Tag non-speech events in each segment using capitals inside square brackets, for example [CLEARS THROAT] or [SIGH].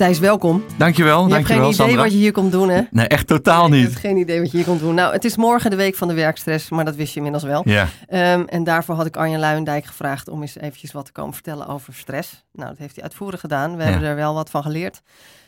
Thijs, welkom. Dankjewel, Je hebt geen idee Sandra. wat je hier komt doen, hè? Nee, echt totaal niet. hebt geen idee wat je hier komt doen. Nou, het is morgen de week van de werkstress, maar dat wist je inmiddels wel. Ja, Ehm, en daarvoor had ik Arjen Luijendijk gevraagd om eens eventjes wat te komen vertellen over stress. Nou, dat heeft hij uitvoerig gedaan. We Ja. hebben er wel wat van geleerd.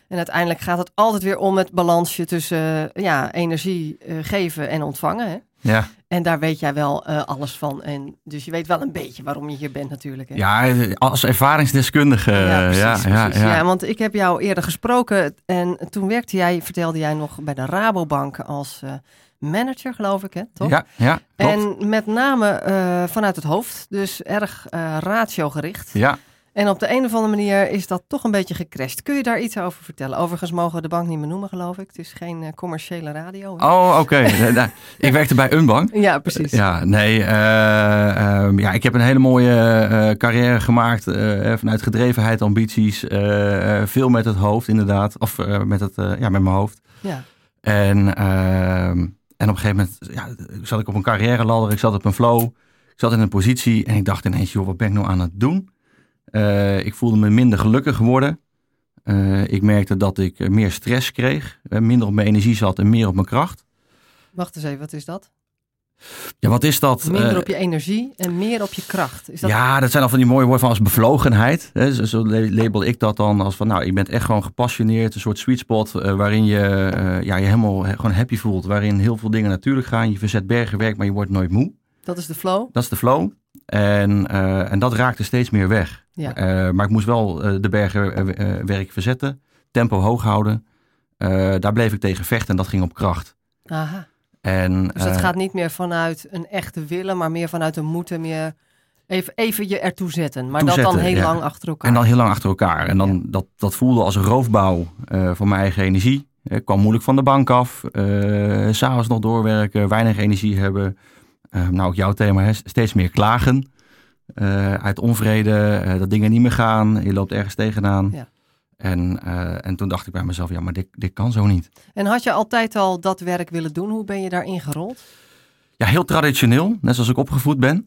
En uiteindelijk gaat het altijd weer om het balansje tussen eh, ja, energie eh, geven en ontvangen. Hè? Ja. En daar weet jij wel eh, alles van. En dus je weet wel een beetje waarom je hier bent natuurlijk. Hè? ja als ervaringsdeskundige. Ja, ja, precies, ja, precies. ja. Ja, want ik heb jou eerder gesproken en toen werkte jij, vertelde jij nog bij de Rabobank als eh, manager, geloof ik, hè? Toch? Ja, ja, klopt. En met name eh, vanuit het hoofd, dus erg eh ratiogericht. Ja, En op de een of andere manier is dat toch een beetje gecrashed. Kun je daar iets over vertellen? Overigens mogen we de bank niet meer noemen, geloof ik. Het is geen eh, commerciële radio. hè? oh, oké. [LAUGHS] Nee. ik werkte bij Unbank. Ja, precies. Ja, nee. eh, ehm, ja, ik heb een hele mooie eh, carrière gemaakt eh, vanuit gedrevenheid, ambities. eh, eh, veel met het hoofd, inderdaad. Of eh, met, het, eh, ja, met mijn hoofd. Ja. En, ehm, en op een gegeven moment ja, zat ik op een carrière ladder, ik zat op een flow, ik zat in een positie en ik dacht ineens, joh, wat ben ik nou aan het doen? Eh, ik voelde me minder gelukkig worden. Eh, ik merkte dat ik eh, meer stress kreeg, minder op mijn energie zat en meer op mijn kracht. Wacht eens even, wat is dat? Ja, wat is dat? Minder op je energie en meer op je kracht. Is dat... Ja, dat zijn al van die mooie woorden van als bevlogenheid. Hè. Zo, zo la- label ik dat dan als van, nou, je bent echt gewoon gepassioneerd. Een soort sweet spot waarin je ja, je helemaal he- gewoon happy voelt. Waarin heel veel dingen natuurlijk gaan. Je verzet bergenwerk, maar je wordt nooit moe. Dat is de flow. Dat is de flow. En, eh, en dat raakte steeds meer weg. Ja. Eh, maar ik moest wel eh, de bergenwerk verzetten. Tempo hoog houden. Daar bleef ik tegen vechten en dat ging op kracht. Aha. En, Dus eh, gaat niet meer vanuit een echte willen, maar meer vanuit een moeten. Meer even, even je ertoe zetten. Maar dat dan heel ja. lang achter elkaar. En dan heel lang achter elkaar. En dan, dat, dat voelde als een roofbouw eh, van mijn eigen energie. Ik kwam moeilijk van de bank af. eh, S'avonds nog doorwerken, weinig energie hebben. Eh, nou, ook jouw thema, hè, steeds meer klagen. Eh, uit onvrede, eh, dat dingen niet meer gaan. Je loopt ergens tegenaan. Ja. En, eh, en toen dacht ik bij mezelf, ja, maar dit, dit kan zo niet. En had je altijd al dat werk willen doen? Hoe ben je daarin gerold? Ja, heel traditioneel, net zoals ik opgevoed ben.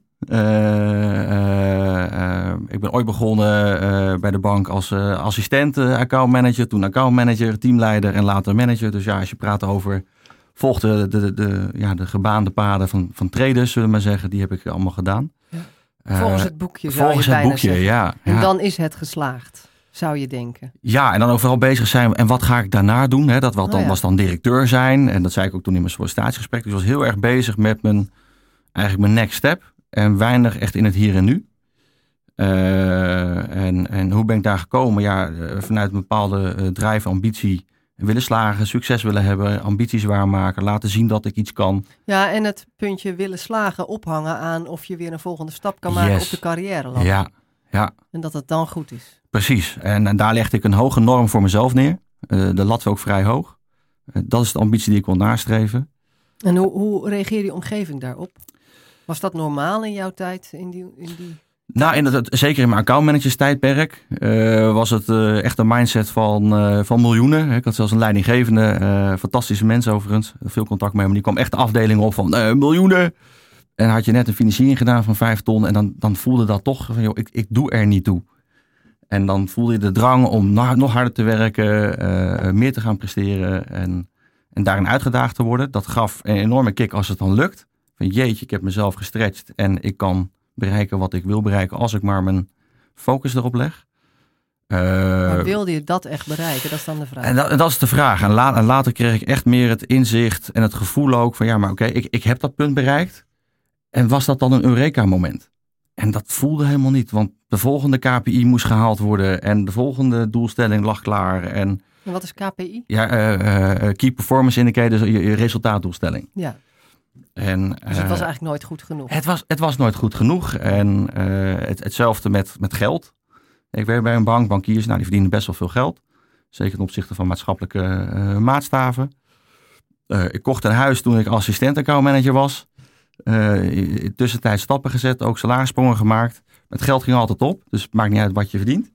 Ik ben ooit begonnen bij de bank als assistent accountmanager, toen accountmanager, teamleider en later manager. Dus ja, als je praat over, volg de, de, de, ja, de gebaande paden van, van traders, zullen we maar zeggen, die heb ik allemaal gedaan. Ja. Eh, Volgens het boekje volgens het boekje, zeggen. ja. En ja. dan is het geslaagd, zou je denken. Ja, en dan overal bezig zijn. En wat ga ik daarna doen? Hè? Dat wat dan, Oh ja. was dan directeur zijn. En dat zei ik ook toen in mijn sollicitatiegesprek. Dus ik was heel erg bezig met mijn, eigenlijk mijn next step. En weinig echt in het hier en nu. Eh, en, en hoe ben ik daar gekomen? Ja, eh, vanuit een bepaalde eh, drijf, ambitie. Willen slagen, succes willen hebben, ambities waarmaken. Laten zien dat ik iets kan. Ja, en het puntje willen slagen ophangen aan of je weer een volgende stap kan maken Yes. op de carrière. Ja, ja, En dat het dan goed is. precies. En, en daar legde ik een hoge norm voor mezelf neer. Eh, de lat ook vrij hoog. Eh, dat is de ambitie die ik wil nastreven. En hoe, hoe reageerde die omgeving daarop? Was dat normaal in jouw tijd? In die, in die... Nou, in het, zeker in mijn accountmanagers tijdperk eh, was het eh, echt een mindset van, eh, van miljoenen. Ik had zelfs een leidinggevende, fantastische mens overigens, veel contact met hem. Die kwam echt de afdeling op van miljoenen. En had je net een financiering gedaan van vijf ton en dan, dan voelde dat toch van, joh, ik, ik doe er niet toe. En dan voelde je de drang om nog, harder te werken, meer te gaan presteren en, en daarin uitgedaagd te worden. Dat gaf een enorme kick als het dan lukt. Van jeetje, ik heb mezelf gestretched en ik kan bereiken wat ik wil bereiken als ik maar mijn focus erop leg. Maar wilde je dat echt bereiken? Dat is dan de vraag. en dat, en dat is de vraag. En, la- en later kreeg ik echt meer het inzicht en het gevoel ook van ja, maar oké, ik, ik heb dat punt bereikt. En was dat dan een Eureka-moment? En dat voelde helemaal niet, want de volgende KPI moest gehaald worden en de volgende doelstelling lag klaar. En En wat is KPI? ja, eh, eh, Key Performance Indicator, je, je resultaatdoelstelling. Ja, En, dus het eh, was eigenlijk nooit goed genoeg. het was, het was nooit goed genoeg. En eh, het, hetzelfde met, met geld. Ik werk bij een bank, bankiers, nou, die verdienen best wel veel geld. Zeker ten opzichte van maatschappelijke eh, maatstaven. Eh, ik kocht een huis toen ik assistent accountmanager was. Uh, tussentijd stappen gezet, ook salarissprongen gemaakt. Het geld ging altijd op, dus het maakt niet uit wat je verdient.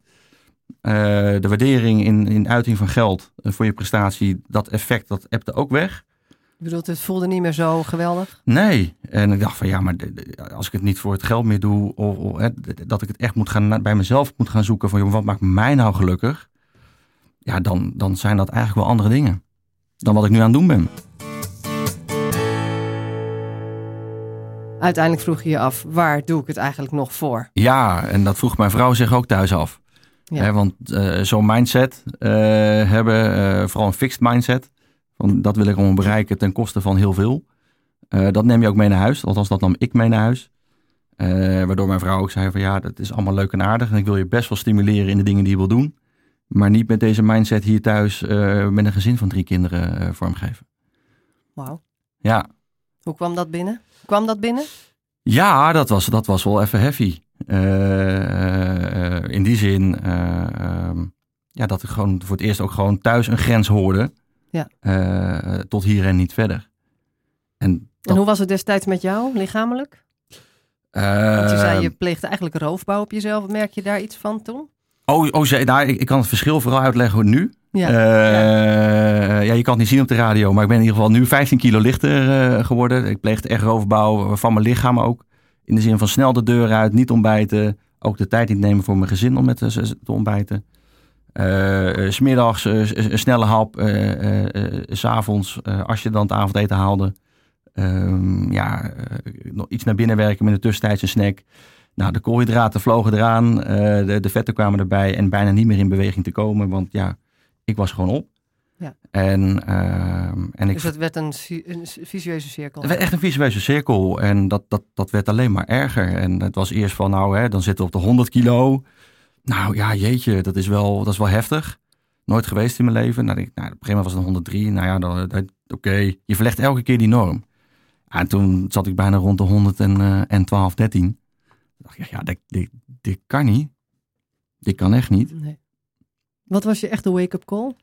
De waardering in, in uiting van geld voor je prestatie, dat effect, dat ebte ook weg. Je bedoelt, het voelde niet meer zo geweldig? Nee. En ik dacht van ja, maar als ik het niet voor het geld meer doe, of, of hè, dat ik het echt moet gaan, bij mezelf moet gaan zoeken van joh, wat maakt mij nou gelukkig? Ja, dan, dan zijn dat eigenlijk wel andere dingen dan wat ik nu aan het doen ben. Uiteindelijk vroeg je je af, waar doe ik het eigenlijk nog voor? Ja, en dat vroeg mijn vrouw zich ook thuis af. Ja. want uh, zo'n mindset uh, hebben, uh, vooral een fixed mindset, van dat wil ik allemaal bereiken ten koste van heel veel. dat neem je ook mee naar huis, althans dat nam ik mee naar huis. waardoor mijn vrouw ook zei van ja, dat is allemaal leuk en aardig en ik wil je best wel stimuleren in de dingen die je wil doen. Maar niet met deze mindset hier thuis met een gezin van drie kinderen vormgeven. Wauw. Ja. Hoe kwam dat binnen? Kwam dat binnen? Ja, dat was, dat was wel even heavy. In die zin uh, ja, dat ik gewoon voor het eerst ook gewoon thuis een grens hoorde. Ja. tot hier en niet verder. En, en, hoe was het destijds met jou, lichamelijk? Want je zei, je pleegde eigenlijk roofbouw op jezelf. Merk je daar iets van toen? Oh, oh nou, ik, ik kan het verschil vooral uitleggen nu. Ja, ja. ja. je kan het niet zien op de radio, maar ik ben in ieder geval nu 15 kilo lichter geworden. Ik pleegde echt roofbouw van mijn lichaam ook. In de zin van snel de deur uit, niet ontbijten. Ook de tijd niet nemen voor mijn gezin om met te ontbijten. Uh, smiddags een snelle hap. S S'avonds, als je dan het avondeten haalde. Ehm, ja, nog iets naar binnen werken met een tussentijds een snack. Nou, de koolhydraten vlogen eraan. de, de vetten kwamen erbij. En bijna niet meer in beweging te komen. Want ja, ik was gewoon op. Ja. En, uh, en dus het werd een, een, visueuze cirkel? Het werd echt een visueuze cirkel. En dat, dat, dat werd alleen maar erger. En het was eerst van, nou, hè, dan zitten we op de 100 kilo. Nou ja, jeetje, dat is wel, dat is wel heftig. Nooit geweest in mijn leven. Nou, ik, nou, op een gegeven moment was het 103. Nou ja, dan, oké, je verlegt elke keer die norm. En toen zat ik bijna rond de 112, 13. Toen dacht ik, ja, dit, dit, dit kan niet. Dit kan echt niet. Nee. Wat was je echte wake-up call?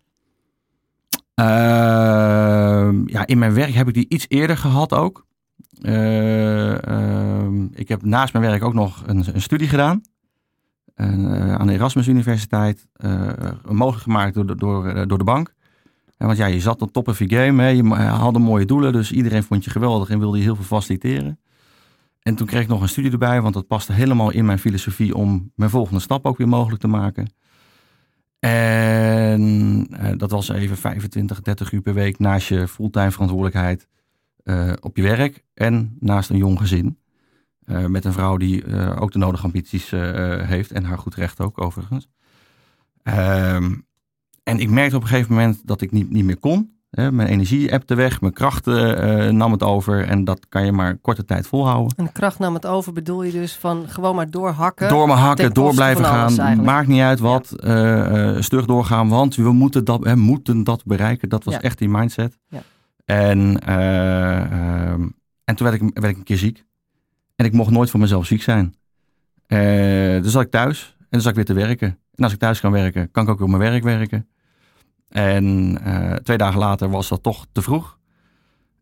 Ehm, ja, in mijn werk heb ik die iets eerder gehad ook. Uh, ik heb naast mijn werk ook nog een, een studie gedaan. Uh, aan de Erasmus Universiteit. Uh, mogelijk gemaakt door, door, door de bank. want ja, je zat op top of je game. Hè. Je had mooie doelen. Dus iedereen vond je geweldig en wilde je heel veel faciliteren. En toen kreeg ik nog een studie erbij. Want dat paste helemaal in mijn filosofie om mijn volgende stap ook weer mogelijk te maken. En dat was even 25, 30 uur per week naast je fulltime verantwoordelijkheid op je werk en naast een jong gezin. Uh, met een vrouw die ook de nodige ambities heeft en haar goed recht ook overigens. Um, en ik merkte op een gegeven moment dat ik niet, niet meer kon. Mijn energie ebte weg, mijn krachten uh, nam het over en dat kan je maar korte tijd volhouden. En kracht nam het over bedoel je dus van gewoon maar doorhakken? Door maar hakken, door blijven gaan, maakt niet uit wat, ja. uh, stug doorgaan, want we moeten dat, hè, moeten dat bereiken. Dat was ja. echt die mindset. Ja. En, uh, en toen werd ik, werd ik een keer ziek en ik mocht nooit voor mezelf ziek zijn. dus zat ik thuis en dan zat ik weer te werken. En als ik thuis kan werken, kan ik ook op mijn werk werken. En uh, twee dagen later was dat toch te vroeg.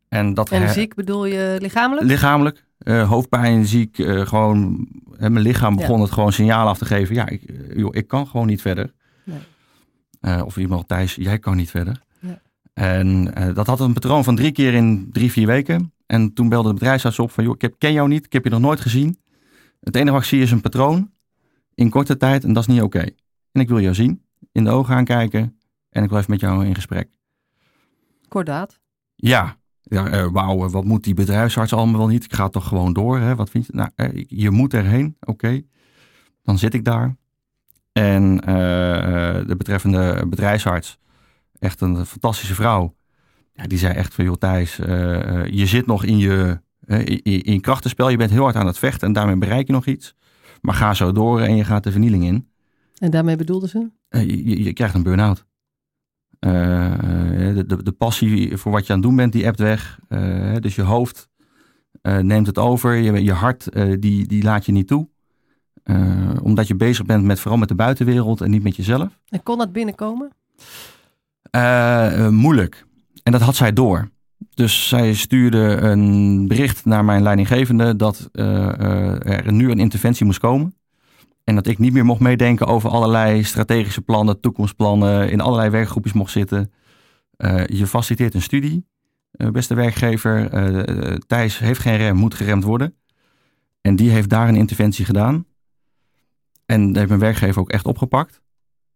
En, dat en ziek bedoel je lichamelijk? Lichamelijk. Uh, hoofdpijn, ziek. Gewoon, hè, mijn lichaam begon het gewoon signaal af te geven. Ja, ik, joh, ik kan gewoon niet verder. Nee. of iemand Thijs, jij kan niet verder. Ja. En dat had een patroon van drie keer in drie, vier weken. En toen belde de bedrijfsarts op van, joh, ik heb, ken jou niet, ik heb je nog nooit gezien. Het enige wat ik zie is een patroon in korte tijd en dat is niet oké. Okay. En ik wil jou zien, in de ogen aankijken en ik wil even met jou in gesprek. Kordaat. Ja, ja uh, wauw, wat moet die bedrijfsarts allemaal wel niet? Ik ga toch gewoon door, hè? Wat vind je? Nou, uh, je moet erheen, oké. Dan zit ik daar. En uh, de betreffende bedrijfsarts, echt een fantastische vrouw. Ja, die zei echt van, joh Thijs, je zit nog in je, in, in krachtenspel. Je bent heel hard aan het vechten en daarmee bereik je nog iets. Maar ga zo door en je gaat de vernieling in. En daarmee bedoelde ze? Je, je, krijgt een burn-out. Uh, de, de, de, passie voor wat je aan het doen bent, die ebt weg. Uh, dus je hoofd uh, neemt het over. Je, je hart, die, die laat je niet toe. omdat je bezig bent met vooral met de buitenwereld en niet met jezelf. En kon dat binnenkomen? moeilijk. En dat had zij door. Dus zij stuurde een bericht naar mijn leidinggevende dat uh, er nu een interventie moest komen. En dat ik niet meer mocht meedenken over allerlei strategische plannen, toekomstplannen, in allerlei werkgroepjes mocht zitten. Uh, je faciliteert een studie, beste werkgever. Thijs heeft geen rem, moet geremd worden. En die heeft daar een interventie gedaan. En dat heeft mijn werkgever ook echt opgepakt.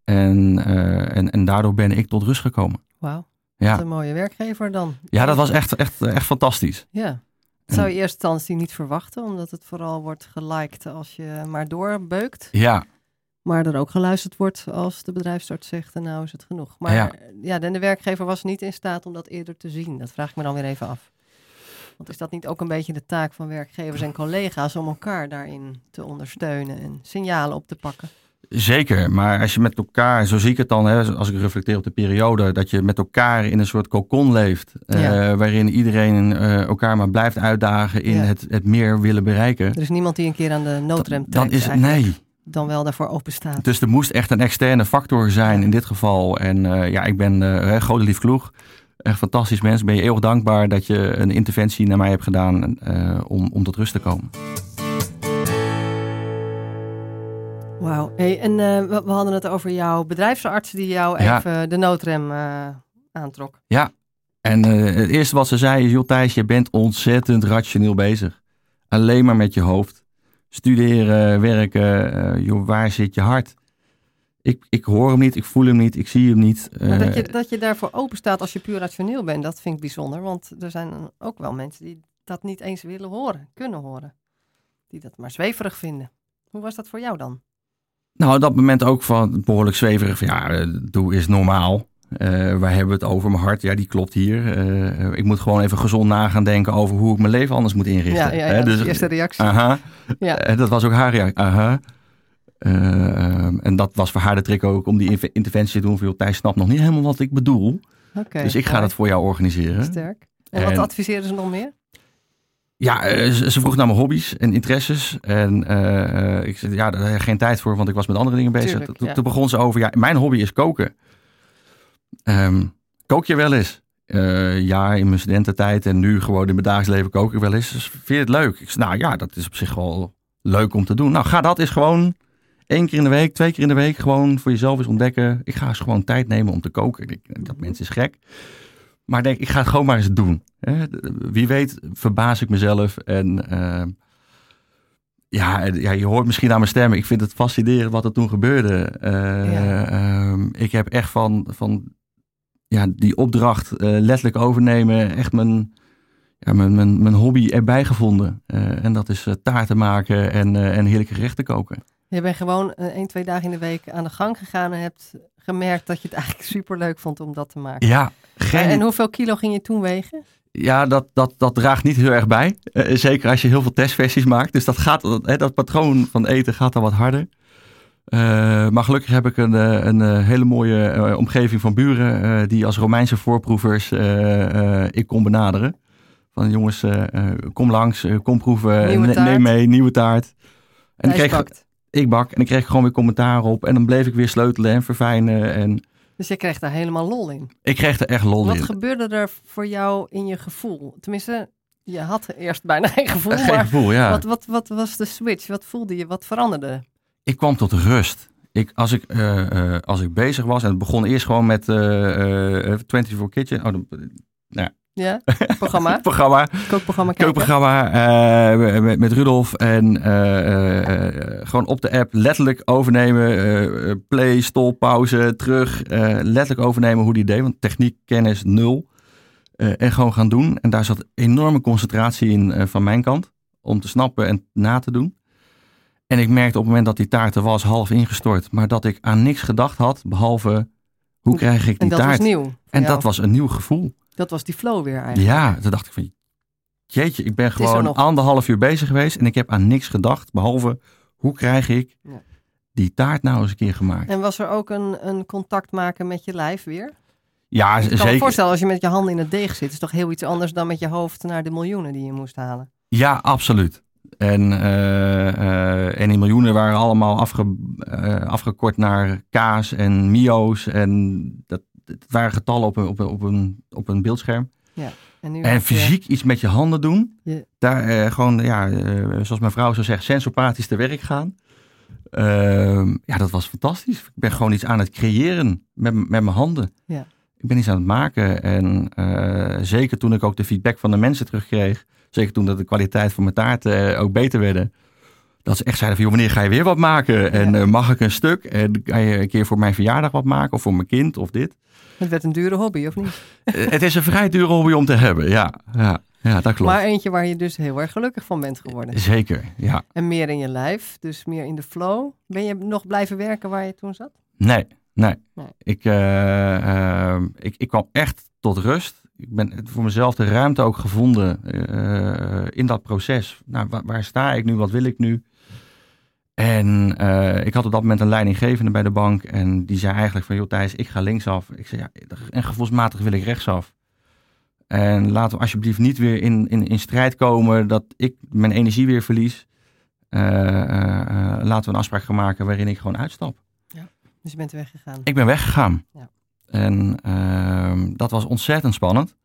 En, en, en daardoor ben ik tot rust gekomen. Wauw. Ja. Wat een mooie werkgever dan. Ja, dat was echt, echt, echt fantastisch. Ja. Dat zou je eerst instantie niet verwachten, omdat het vooral wordt geliked als je maar doorbeukt. Ja. Maar er ook geluisterd wordt als de bedrijfsarts zegt, en nou is het genoeg. Maar ja, ja de werkgever was niet in staat om dat eerder te zien. Dat vraag ik me dan weer even af. Want is dat niet ook een beetje de taak van werkgevers en collega's om elkaar daarin te ondersteunen en signalen op te pakken? Zeker, maar als je met elkaar, zo zie ik het dan, hè, als ik reflecteer op de periode, dat je met elkaar in een soort cocon leeft, eh, waarin iedereen uh, elkaar maar blijft uitdagen in het, het meer willen bereiken. Er is niemand die een keer aan de noodrem trekt. Dan is het nee. Dan wel daarvoor open staat. Dus er moest echt een externe factor zijn in dit geval. En uh, ja, ik ben uh, Gode Lief Kloeg. Echt fantastisch mens. Ben je eeuwig dankbaar dat je een interventie naar mij hebt gedaan om, om tot rust te komen. Wauw. Hey, en uh, we, we, hadden het over jouw bedrijfsarts die jou even de noodrem uh, aantrok. Ja, en uh, het eerste wat ze zei is, joh Thijs, je bent ontzettend rationeel bezig. Alleen maar met je hoofd. Studeren, werken, joh, waar zit je hart? Ik, ik hoor hem niet, ik voel hem niet, ik zie hem niet. Maar dat, je, dat je daarvoor open staat als je puur rationeel bent, dat vind ik bijzonder. Want er zijn ook wel mensen die dat niet eens willen horen, kunnen horen. Die dat maar zweverig vinden. Hoe was dat voor jou dan? Nou, op dat moment ook van behoorlijk zweverig. ja, eh, doe is normaal. Uh, waar hebben we het over? Mijn hart, ja, die klopt hier. Uh, ik moet gewoon even gezond na gaan denken over hoe ik mijn leven anders moet inrichten. Ja, ja, ja dus, eerste reactie. Aha. Ja. dat was ook haar reactie. Aha. en dat was voor haar de trick ook om die interventie te doen. Thijs snapt nog niet helemaal wat ik bedoel. Okay, dus ik ga dat voor jou organiseren. Sterk. En, en wat adviseren ze nog meer? Ja, eh, ze vroeg naar mijn hobby's en interesses. En uh, ik zei, ja, daar heb ik geen tijd voor, want ik was met andere dingen bezig. toen, begon ze over, ja, mijn hobby is koken. Um, kook je wel eens? Uh, ja, in mijn studententijd en nu gewoon in mijn dagelijks leven kook ik wel eens. Dus vind je het leuk? Ik zei, nou ja, dat is op zich wel leuk om te doen. Nou, ga dat eens gewoon één keer in de week, twee keer in de week gewoon voor jezelf eens ontdekken. Ik ga eens gewoon tijd nemen om te koken. Ik, dat mensen is gek. Maar denk, ik ga het gewoon maar eens doen. Wie weet verbaas ik mezelf. En uh, ja, ja, je hoort misschien aan mijn stem. Ik vind het fascinerend wat er toen gebeurde. Uh, ik heb echt van, van ja, die opdracht uh, letterlijk overnemen. Echt mijn, ja, mijn, mijn, mijn hobby erbij gevonden. en dat is taarten maken en, en heerlijke gerechten koken. Je bent gewoon één, twee dagen in de week aan de gang gegaan en hebt gemerkt dat je het eigenlijk [LAUGHS] super leuk vond om dat te maken. Ja, geen... En hoeveel kilo ging je toen wegen? Ja, dat, dat, dat draagt niet heel erg bij. Uh, zeker als je heel veel testversies maakt. Dus dat, gaat, dat, dat patroon van eten gaat dan wat harder. Uh, maar gelukkig heb ik een, een hele mooie omgeving van buren die als Romeinse voorproevers ik kon benaderen. Van jongens, kom langs, kom proeven, neem mee, nieuwe taart. En ik kreeg, ik bak en ik kreeg gewoon weer commentaar op. En dan bleef ik weer sleutelen en verfijnen. En... Dus je kreeg daar helemaal lol in? Ik kreeg er echt lol Wat in. Wat gebeurde er voor jou in je gevoel? Tenminste, je had eerst bijna geen gevoel. Geen maar gevoel, ja. Wat, wat, wat was de switch? Wat voelde je? Wat veranderde? Ik kwam tot rust. Ik, als, ik, uh, als ik bezig was, en het begon eerst gewoon met uh, uh, 24 Kitchen. Oh, nou, ja, programma. [LAUGHS] programma. Kookprogramma Kookprogramma uh, met, met Rudolf. En uh, uh, gewoon op de app letterlijk overnemen. play, stop, pauze, terug. letterlijk overnemen hoe die deed. Want techniek, kennis, nul. en gewoon gaan doen. En daar zat enorme concentratie in van mijn kant. Om te snappen en na te doen. En ik merkte op het moment dat die taart er was, half ingestort. Maar dat ik aan niks gedacht had, behalve hoe krijg ik die taart. En dat was nieuw. En dat was een nieuw gevoel. Dat was die flow weer eigenlijk. Ja, toen dacht ik van, jeetje, ik ben gewoon nog... anderhalf uur bezig geweest en ik heb aan niks gedacht, behalve hoe krijg ik ja. die taart nou eens een keer gemaakt. En was er ook een, een contact maken met je lijf weer? Ja, ik zeker. kan me voorstellen, als je met je handen in het deeg zit, is toch heel iets anders dan met je hoofd naar de miljoenen die je moest halen. Ja, absoluut. En, uh, uh, en die miljoenen waren allemaal afge, uh, afgekort naar kaas en mio's. En dat, het waren getallen op een, op een, op een, op een beeldscherm. Ja. En, je- fysiek iets met je handen doen. Je- Daar eh, gewoon, ja, eh, zoals mijn vrouw zo zegt, sensopathisch te werk gaan. Ehm, ja, dat was fantastisch. Ik ben gewoon iets aan het creëren met, met mijn handen. Ja. Ik ben iets aan het maken. En eh, zeker toen ik ook de feedback van de mensen terugkreeg. Zeker toen dat de kwaliteit van mijn taarten ook beter werden. Dat ze echt zeiden van, joh, wanneer ga je weer wat maken? En Ja. eh, mag ik een stuk? En kan je een keer voor mijn verjaardag wat maken? Of voor mijn kind of dit? Het werd een dure hobby, of niet? Eh, het is een vrij dure hobby om te hebben. Ja, ja, ja dat klopt. Maar eentje waar je dus heel erg gelukkig van bent geworden. Zeker, ja. En meer in je lijf, dus meer in de flow. Ben je nog blijven werken waar je toen zat? Nee, nee. Nee. Ik, eh, eh, ik, ik kwam echt tot rust. Ik ben voor mezelf de ruimte ook gevonden eh, in dat proces. Nou, waar, waar sta ik nu? Wat wil ik nu? En eh, ik had op dat moment een leidinggevende bij de bank. En die zei eigenlijk van, joh Thijs, ik ga linksaf. Ik zei, ja, en gevoelsmatig wil ik rechtsaf. En laten we alsjeblieft niet weer in, in, in strijd komen dat ik mijn energie weer verlies. Eh, laten we een afspraak gaan maken waarin ik gewoon uitstap. Dus je bent weggegaan. Ik ben weggegaan. Ja. En ehm, dat was ontzettend spannend.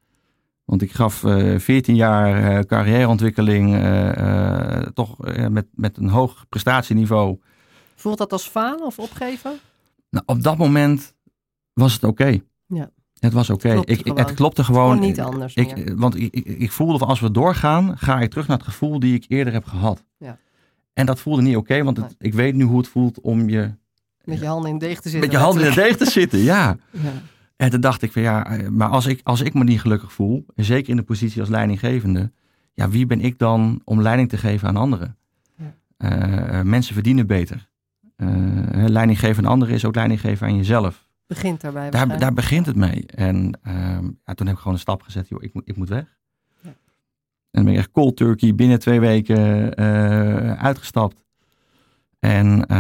Want ik gaf eh 14 jaar eh, carrièreontwikkeling eh, eh, toch eh, met, met een hoog prestatieniveau. Voelt dat als falen of opgeven? Nou, op dat moment was het oké. Ja. Het was oké. Het klopte gewoon. Gewoon niet anders Ik, want ik, ik, voelde van als we doorgaan, ga ik terug naar het gevoel die ik eerder heb gehad. Ja. En dat voelde niet oké, want het- Nee. ik weet nu hoe het voelt om je Met je handen in de deeg te zitten. met je handen in de deeg te zitten. Ja. [LAUGHS] Ja. En toen dacht ik van ja, eh, maar als ik, als ik me niet gelukkig voel, en zeker in de positie als leidinggevende, ja, wie ben ik dan om leiding te geven aan anderen? Ja. Eh, mensen verdienen beter. Eh leiding geven aan anderen is ook leiding geven aan jezelf. Begint daarbij. Daar, daar begint het mee. En ehm, ja, toen heb ik gewoon een stap gezet, joh, ik, moet, ik moet weg. Ja. En dan ben ik echt cold turkey binnen twee weken eh, uitgestapt. En eh,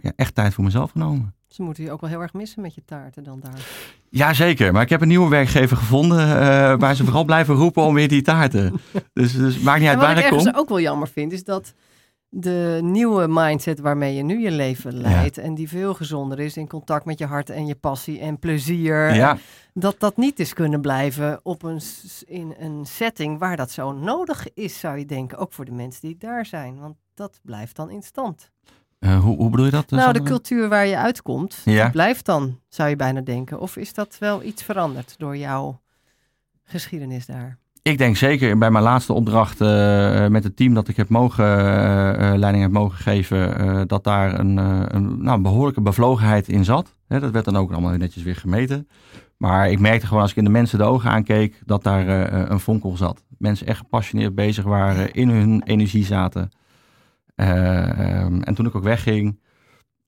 ja, echt tijd voor mezelf genomen. Ze moeten je ook wel heel erg missen met je taarten dan daar. Jazeker, maar ik heb een nieuwe werkgever gevonden eh, waar ze vooral blijven roepen om weer die taarten. Dus, dus maakt niet uit wat waar ik ik ergens kom. ook wel jammer vind, is dat de nieuwe mindset waarmee je nu je leven leidt en die veel gezonder is in contact met je hart en je passie en plezier, Ja, dat dat niet is kunnen blijven op een, in een setting waar dat zo nodig is, zou je denken. Ook voor de mensen die daar zijn, want dat blijft dan in stand. Eh, hoe, hoe bedoel je dat? eh, nou, de cultuur waar je uitkomt, Ja. die blijft dan, zou je bijna denken. Of is dat wel iets veranderd door jouw geschiedenis daar? Ik denk zeker bij mijn laatste opdracht eh, met het team dat ik heb mogen, eh, leiding heb mogen geven, dat daar een, een nou, behoorlijke bevlogenheid in zat. Dat werd dan ook allemaal netjes weer gemeten. Maar ik merkte gewoon als ik in de mensen de ogen aankeek, dat daar een vonkel zat. Mensen echt gepassioneerd bezig waren, in hun energie zaten. Eh, ehm, en toen ik ook wegging,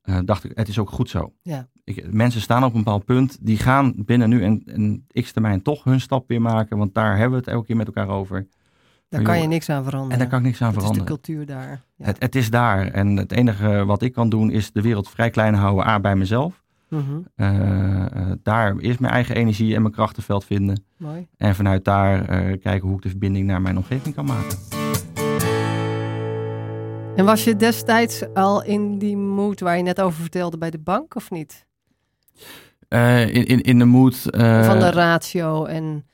eh, dacht ik, het is ook goed zo. Ja. Ik, mensen staan op een bepaald punt, die gaan binnen nu en, en x termijn toch hun stap weer maken, want daar hebben we het elke keer met elkaar over. Daar Maar kan je niks aan veranderen. En daar kan ik niks aan Dat is de veranderen. cultuur daar. Ja. Het, het is daar en het enige wat ik kan doen is de wereld vrij klein houden, A, bij mezelf. Mhm, Eh, daar eerst mijn eigen energie en mijn krachtenveld vinden. Mooi. En vanuit daar kijken hoe ik de verbinding naar mijn omgeving kan maken. En was je destijds al in die mood waar je net over vertelde bij de bank of niet? Eh, in, in, in de moed. eh, Van de ratio en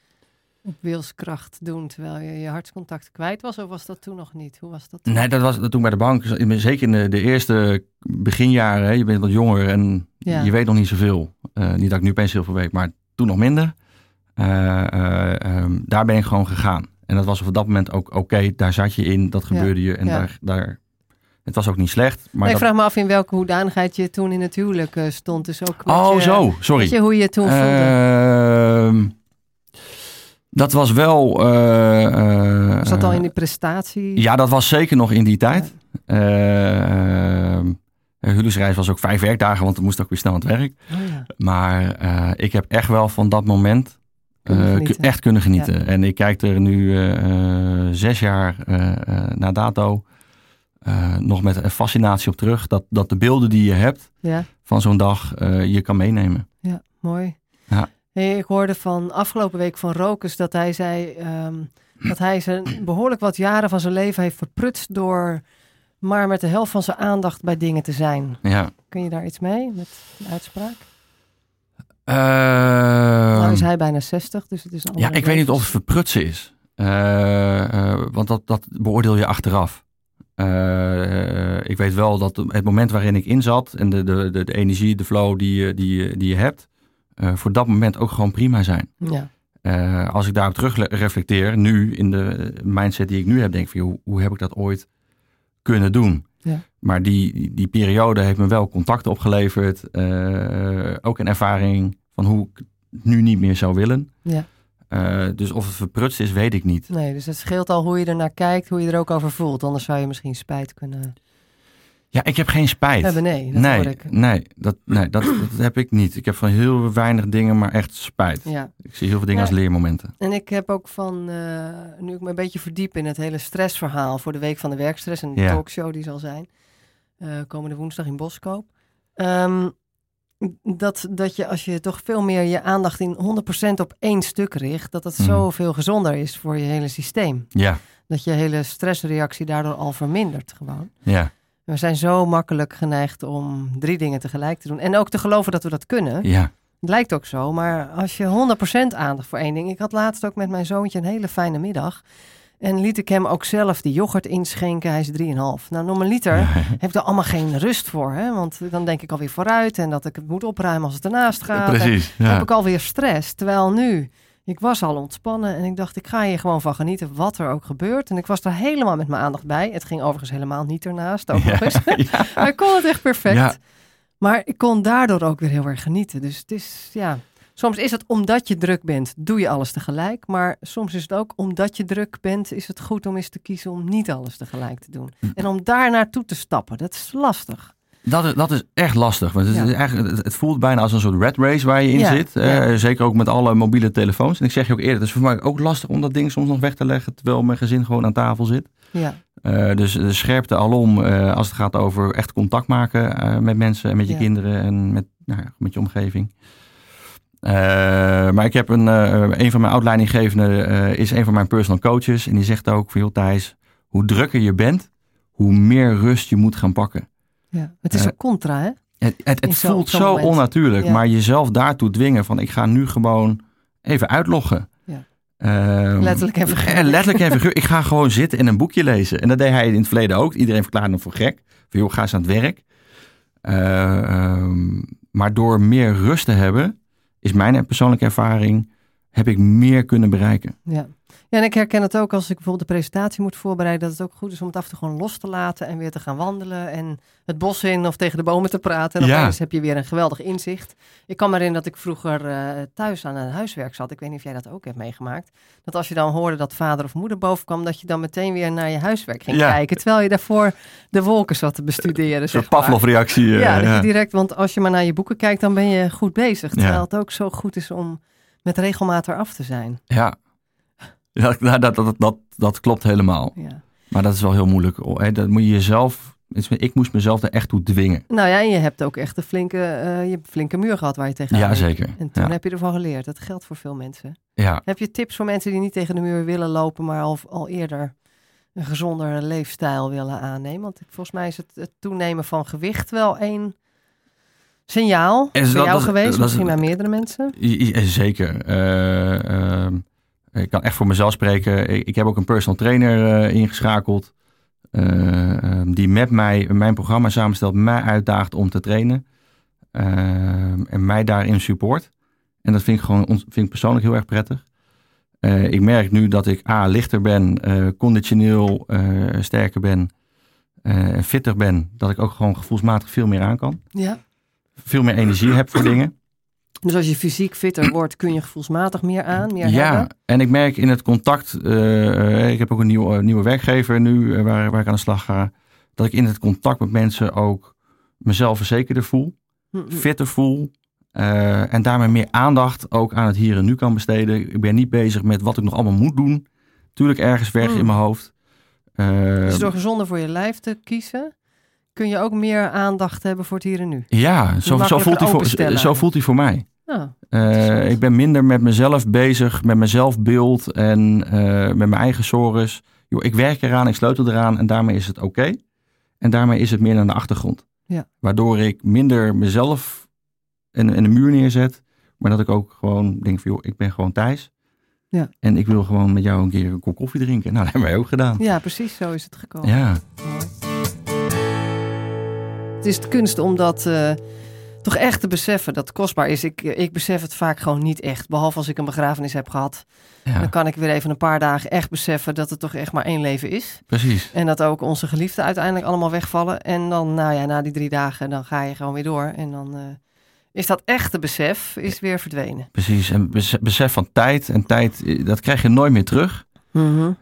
op wilskracht doen terwijl je je hartscontact kwijt was? Of was dat toen nog niet? Hoe was dat toen? Nee, dat was toen bij de bank. Zeker in de, de eerste beginjaren. Hè, je bent wat jonger en Ja. je weet nog niet zoveel. Eh, niet dat ik nu opeens heel veel weet, maar toen nog minder. Eh, eh, ehm, daar ben ik gewoon gegaan. En dat was op dat moment ook oké. daar zat je in, dat Ja. gebeurde je. En Ja. daar, daar, het was ook niet slecht. Maar Nee, ik dat- vraag me af in welke hoedanigheid je toen in het huwelijk eh, stond. Dus ook oh, je, zo. Sorry. Weet je hoe je het toen voelde? Ehm, dat was wel... eh, eh, was dat al in die prestatie? Ja, dat was zeker nog in die tijd. Eh, ehm, de huwelijksreis was ook vijf werkdagen, want dan moest ik ook weer snel aan het werk. Oh, ja. Maar ik heb echt wel van dat moment Kunnen echt kunnen genieten. En ik kijk er nu zes jaar na dato eh, nog met een fascinatie op terug. Dat, dat de beelden die je hebt Ja, van zo'n dag eh, je kan meenemen. ja, mooi. Ja. Hey, ik hoorde van afgelopen week van Rokus dat hij zei ehm, dat hij zijn [CLEARS THROAT] behoorlijk wat jaren van zijn leven heeft verprutst door maar met de helft van zijn aandacht bij dingen te zijn. Ja. Kun je daar iets mee met die uitspraak? Ehm, nou is hij bijna 60, dus het is al. Ja, ik weet niet of het verprutsen is. Uh, want dat, dat beoordeel je achteraf. Uh, ik weet wel dat het moment waarin ik in zat en de, de, de, de energie, de flow die, die, die je hebt, voor dat moment ook gewoon prima zijn. Ja. als ik daarop terug reflecteer, nu in de mindset die ik nu heb, denk ik van hoe, hoe heb ik dat ooit kunnen doen? Ja. Maar die, die periode heeft me wel contacten opgeleverd. ook een ervaring van hoe ik nu niet meer zou willen. Ja. Uh, dus of het verprutst is, weet ik niet. Nee, dus het scheelt al hoe je er naar kijkt, hoe je er ook over voelt. Anders zou je misschien spijt kunnen. Ja, ik heb geen spijt. Hebben, nee, dat nee, ik. Nee, dat, nee dat, dat heb ik niet. Ik heb van heel weinig dingen, maar echt spijt. Ja. Ik zie heel veel dingen Ja. als leermomenten. En ik heb ook van, eh, nu ik me een beetje verdiep in het hele stressverhaal voor de Week van de Werkstress, een Ja. talkshow die zal zijn, eh, komende woensdag in Boskoop. Ehm, dat, dat je als je toch veel meer je aandacht in 100% op één stuk richt, dat het Mhm. zoveel gezonder is voor je hele systeem. Ja, Dat je hele stressreactie daardoor al vermindert gewoon. ja, We zijn zo makkelijk geneigd om drie dingen tegelijk te doen. En ook te geloven dat we dat kunnen. ja. Het lijkt ook zo, maar als je 100% aandacht voor één ding. Ik had laatst ook met mijn zoontje een hele fijne middag. En liet ik hem ook zelf die yoghurt inschenken. Hij is 3,5. Nou, normaliter heb ik er allemaal geen rust voor. Hè? Want dan denk ik alweer vooruit. En dat ik het moet opruimen als het ernaast gaat. Precies. dan Ja. heb ik alweer stress. Terwijl nu, ik was al ontspannen. En ik dacht, ik ga hier gewoon van genieten wat er ook gebeurt. En ik was er helemaal met mijn aandacht bij. Het ging overigens helemaal niet ernaast. Ook nog eens. Ja. [LAUGHS] [LAUGHS] Maar ik kon het echt perfect. Ja. Maar ik kon daardoor ook weer heel erg genieten. Dus het is, ja... Soms is het omdat je druk bent, doe je alles tegelijk. Maar soms is het ook omdat je druk bent, is het goed om eens te kiezen om niet alles tegelijk te doen. Hm. En om daar naartoe te stappen, dat is lastig. Dat is, dat is echt lastig. Want het, is eigenlijk, het- voelt bijna als een soort red race waar je in Ja, zit. Eh, zeker ook met alle mobiele telefoons. En ik zeg je ook eerder, het is voor mij ook lastig om dat ding soms nog weg te leggen terwijl mijn gezin gewoon aan tafel zit. Ja, Eh, dus de scherpte alom eh, als het gaat over echt contact maken met mensen en met je kinderen en met, nou, met je omgeving. Eh, maar ik heb een, eh, een van mijn oud-leidinggevenden eh, is een van mijn personal coaches. En die zegt ook van, joh Thijs, hoe drukker je bent, hoe meer rust je moet gaan pakken. ja. Het is een contra, hè? Het, het, het voelt zo moment. onnatuurlijk, Ja. maar jezelf daartoe dwingen van ik ga nu gewoon even uitloggen. Ja. Ehm, Letterlijk en figuurlijk. en letterlijk en figuurlijk. [LAUGHS] Ik ga gewoon zitten en een boekje lezen. En dat deed hij in het verleden ook. Iedereen verklaarde hem voor gek. Van joh, ga eens aan het werk. Eh, ehm, maar door meer rust te hebben, is mijn persoonlijke ervaring, heb ik meer kunnen bereiken. Ja. ja, en ik herken het ook als ik bijvoorbeeld de presentatie moet voorbereiden, dat het ook goed is om het af en toe gewoon los te laten en weer te gaan wandelen en het bos in of tegen de bomen te praten. En Ja. opeens heb je weer een geweldig inzicht. Ik kan me herinneren dat ik vroeger eh, thuis aan een huiswerk zat. Ik weet niet of jij dat ook hebt meegemaakt. Dat als je dan hoorde dat vader of moeder boven kwam, dat je dan meteen weer naar je huiswerk ging Ja. kijken, terwijl je daarvoor de wolken zat te bestuderen. Een soort. Pavlov-reactie. eh, Ja, dat ja. je direct, want als je maar naar je boeken kijkt, dan ben je goed bezig. Terwijl het ook zo goed is om met regelmaat eraf te zijn. Ja. Ja, dat, [LAUGHS] dat, dat, dat, dat klopt helemaal. Ja. Maar dat is wel heel moeilijk. Hè. Dat moet je jezelf. Ik moest mezelf er echt toe dwingen. Nou ja, en je hebt ook echt een flinke, eh, je hebt een flinke muur gehad waar je tegenaan Ja, zeker. En toen Ja. heb je ervan geleerd. Dat geldt voor veel mensen. Ja. Heb je tips voor mensen die niet tegen de muur willen lopen, maar al, al eerder een gezonder leefstijl willen aannemen? Want volgens mij is het, het toenemen van gewicht wel één signaal En voor dat- jou dat- geweest, dat- misschien bij meerdere mensen. I- Zeker. Eh, ehm, ik kan echt voor mezelf spreken. Ik, ik heb ook een personal trainer eh, ingeschakeld. eh, ehm, die met mij mijn programma samenstelt, mij uitdaagt om te trainen. Ehm, en mij daarin support. En dat vind ik gewoon vind ik persoonlijk heel erg prettig. Eh, ik merk nu dat ik A, lichter ben, eh, conditioneel eh, sterker ben eh, en fitter ben. Dat ik ook gewoon gevoelsmatig veel meer aan kan. Ja. Veel meer energie heb voor dingen. [CLEARS THROAT] Dus als je fysiek fitter wordt, kun je gevoelsmatig meer aan, meer Ja, hebben. en ik merk in het contact, eh, eh, ik heb ook een nieuwe, nieuwe werkgever nu eh, waar, waar ik aan de slag ga, dat ik in het contact met mensen ook mezelf verzekerder voel, fitter voel eh, en daarmee meer aandacht ook aan het hier en nu kan besteden. Ik ben niet bezig met wat ik nog allemaal moet doen. Tuurlijk ergens weg Mm. in mijn hoofd. Eh, Dus door gezonder voor je lijf te kiezen, kun je ook meer aandacht hebben voor het hier en nu. ja, zo, zo, voelt hij voor, zo voelt hij voor mij. Ja, Eh, ik ben minder met mezelf bezig, met mijn zelfbeeld en eh, met mijn eigen sores. Ik werk eraan, ik sleutel eraan en daarmee is het oké. En daarmee is het meer naar de achtergrond. Ja. Waardoor ik minder mezelf in, in de muur neerzet Maar dat ik ook gewoon denk van, joh, ik ben gewoon thuis. Ja. En ik wil gewoon met jou een keer een kop koffie drinken. Nou, dat hebben wij ook gedaan. Ja, precies. Zo is het gekomen. Ja, is de kunst om dat eh, toch echt te beseffen dat het kostbaar is. Ik, ik besef het vaak gewoon niet echt. Behalve als ik een begrafenis heb gehad. ja, Dan kan ik weer even een paar dagen echt beseffen dat het toch echt maar één leven is. precies. En dat ook onze geliefden uiteindelijk allemaal wegvallen. En dan, nou ja, na die drie dagen, dan ga je gewoon weer door. En dan eh, is dat echte besef is weer verdwenen. Precies. En bes- besef van tijd. En tijd, eh, dat krijg je nooit meer terug.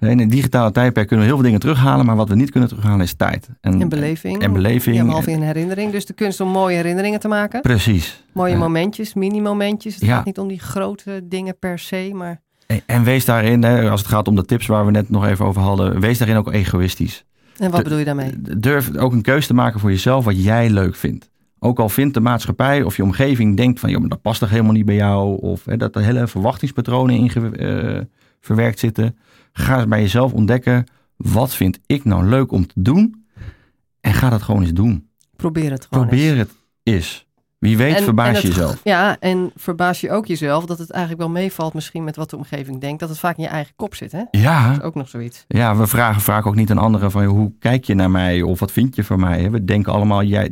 In een digitale tijdperk kunnen we heel veel dingen terughalen. Maar wat we niet kunnen terughalen is tijd. En beleving. En beleving. Ja, behalve in herinnering. Dus de kunst om mooie herinneringen te maken. Precies. Mooie momentjes, mini-momentjes. Het Ja. gaat niet om die grote dingen per se, maar... En, en wees daarin, hè, als het gaat om de tips waar we net nog even over hadden. Wees daarin ook egoïstisch. En wat De- bedoel je daarmee? Durf ook een keuze te maken voor jezelf wat jij leuk vindt. Ook al vindt de maatschappij of je omgeving denkt van... joh, maar dat past toch helemaal niet bij jou. Of hè, dat er hele verwachtingspatronen in eh, verwerkt zitten. Ga bij jezelf ontdekken, wat vind ik nou leuk om te doen? En ga dat gewoon eens doen. Probeer het gewoon eens. Probeer het eens. Wie weet En- verbaas en je jezelf. [LAUGHS] Ja, en verbaas je ook jezelf dat het eigenlijk wel meevalt misschien met wat de omgeving denkt. Dat het vaak in je eigen kop zit, hè? Dat Ja, is ook nog zoiets. ja, we vragen vaak ook niet aan anderen van... hoe kijk je naar mij of wat vind je van mij? hè? We denken allemaal, jij,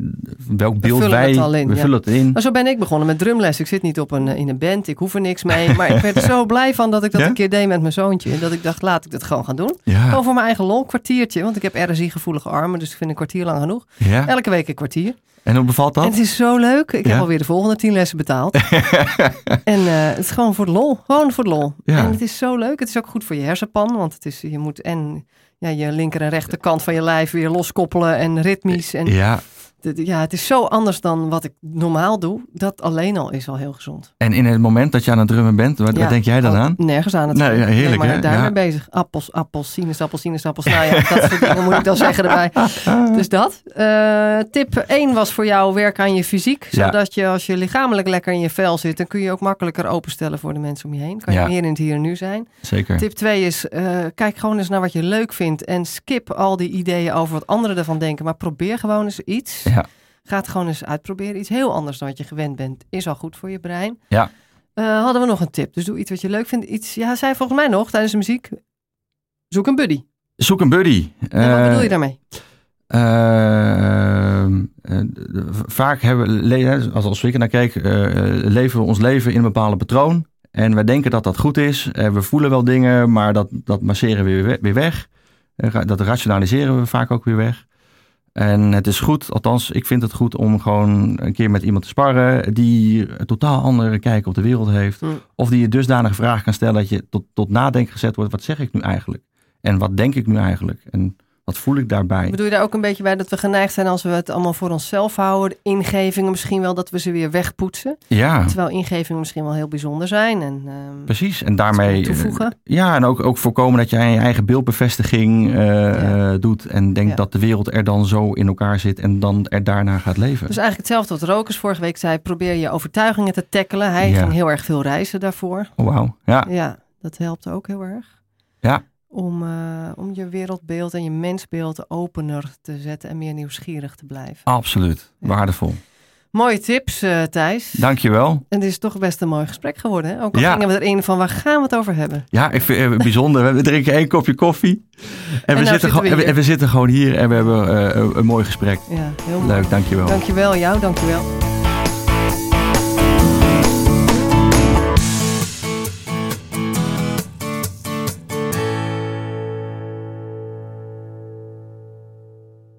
welk beeld vullen wij... het al in, we ja. vullen het in. Maar zo ben ik begonnen met drumles. Ik zit niet op een, eh, in een band, ik hoef er niks mee. Maar ik werd er [LAUGHS] zo blij van dat ik dat Ja? een keer deed met mijn zoontje. Dat ik dacht, laat ik dat gewoon gaan doen. Ja, Gewoon voor mijn eigen lol, kwartiertje. Want ik heb RSI-gevoelige armen, dus ik vind een kwartier lang genoeg. Elke week een kwartier. En hoe bevalt En dat? het is zo leuk. Ik Ja? heb alweer de volgende tien lessen betaald. [LAUGHS] en eh, het is gewoon voor de lol. Gewoon voor de lol. Ja. En het is zo leuk. Het is ook goed voor je hersenpan. Want het is, je moet en ja, je linker en rechterkant van je lijf weer loskoppelen. En ritmisch. En Ja, ja, het is zo anders dan wat ik normaal doe. Dat alleen al is al heel gezond. en in het moment dat je aan het drummen bent, wat, Ja, wat denk jij dan al aan? Nergens aan het Nee, ja, heerlijk, maar hè? daarmee bezig. Appels, appels, sinaasappels, sinaasappels. Nou ja, dat soort dingen moet ik dan zeggen erbij. [LAUGHS] Dus dat. Eh, tip 1 was voor jou werk aan je fysiek. Zodat je als je lichamelijk lekker in je vel zit, dan kun je ook makkelijker openstellen voor de mensen om je heen. Kan je meer in het hier en nu zijn. Zeker. Tip 2 is, eh, kijk gewoon eens naar wat je leuk vindt. En skip al die ideeën over wat anderen ervan denken. Maar probeer gewoon eens iets. Ja. Ga het gewoon eens uitproberen. Iets heel anders dan wat je gewend bent. Is al goed voor je brein. Ja. Eh, hadden we nog een tip. Dus doe iets wat je leuk vindt. Iets, ja, zei volgens mij nog tijdens de muziek. Zoek een buddy. Zoek een buddy. En wat Eh, bedoel je daarmee? Ehm, eh, vaak hebben we, als, als ik naar kijk, eh, leven we ons leven in een bepaald patroon. En wij denken dat dat goed is. Eh, we voelen wel dingen, maar dat, dat masseren we weer, we- weer weg. Eh, dat rationaliseren we vaak ook weer weg. En het is goed, althans, ik vind het goed om gewoon een keer met iemand te sparren die een totaal andere kijk op de wereld heeft. Hm. Of die je dusdanig vragen kan stellen dat je tot, tot nadenken gezet wordt. Wat zeg ik nu eigenlijk? En wat denk ik nu eigenlijk? En wat voel ik daarbij? Bedoel je daar ook een beetje bij dat we geneigd zijn als we het allemaal voor onszelf houden? De ingevingen misschien wel dat we ze weer wegpoetsen. Ja, Terwijl ingevingen misschien wel heel bijzonder zijn. En, ehm, precies. En daarmee. Iets toevoegen. eh, Ja, en ook, ook voorkomen dat jij je eigen beeldbevestiging eh, eh, doet. En denkt Ja. dat de wereld er dan zo in elkaar zit. En dan er daarna gaat leven. Dus eigenlijk hetzelfde wat Rokers vorige week zei. Probeer je overtuigingen te tackelen. Hij Ja. ging heel erg veel reizen daarvoor. Oh, wauw. Ja, Ja, dat helpt ook heel erg. Ja. Om, eh, om je wereldbeeld en je mensbeeld opener te zetten en meer nieuwsgierig te blijven. absoluut. Ja. Waardevol. Mooie tips, eh, Thijs. Dankjewel. En dit is toch best een mooi gesprek geworden. Hè? Ook al Ja. gingen we erin van waar gaan we het over hebben. Ja, ik vind het bijzonder. We drinken één kopje koffie. En, we, nou zitten we en we, hier. en we zitten gewoon hier en we hebben eh, een, een mooi gesprek. Ja, heel mooi. Leuk, dankjewel. Dankjewel, jou, dankjewel.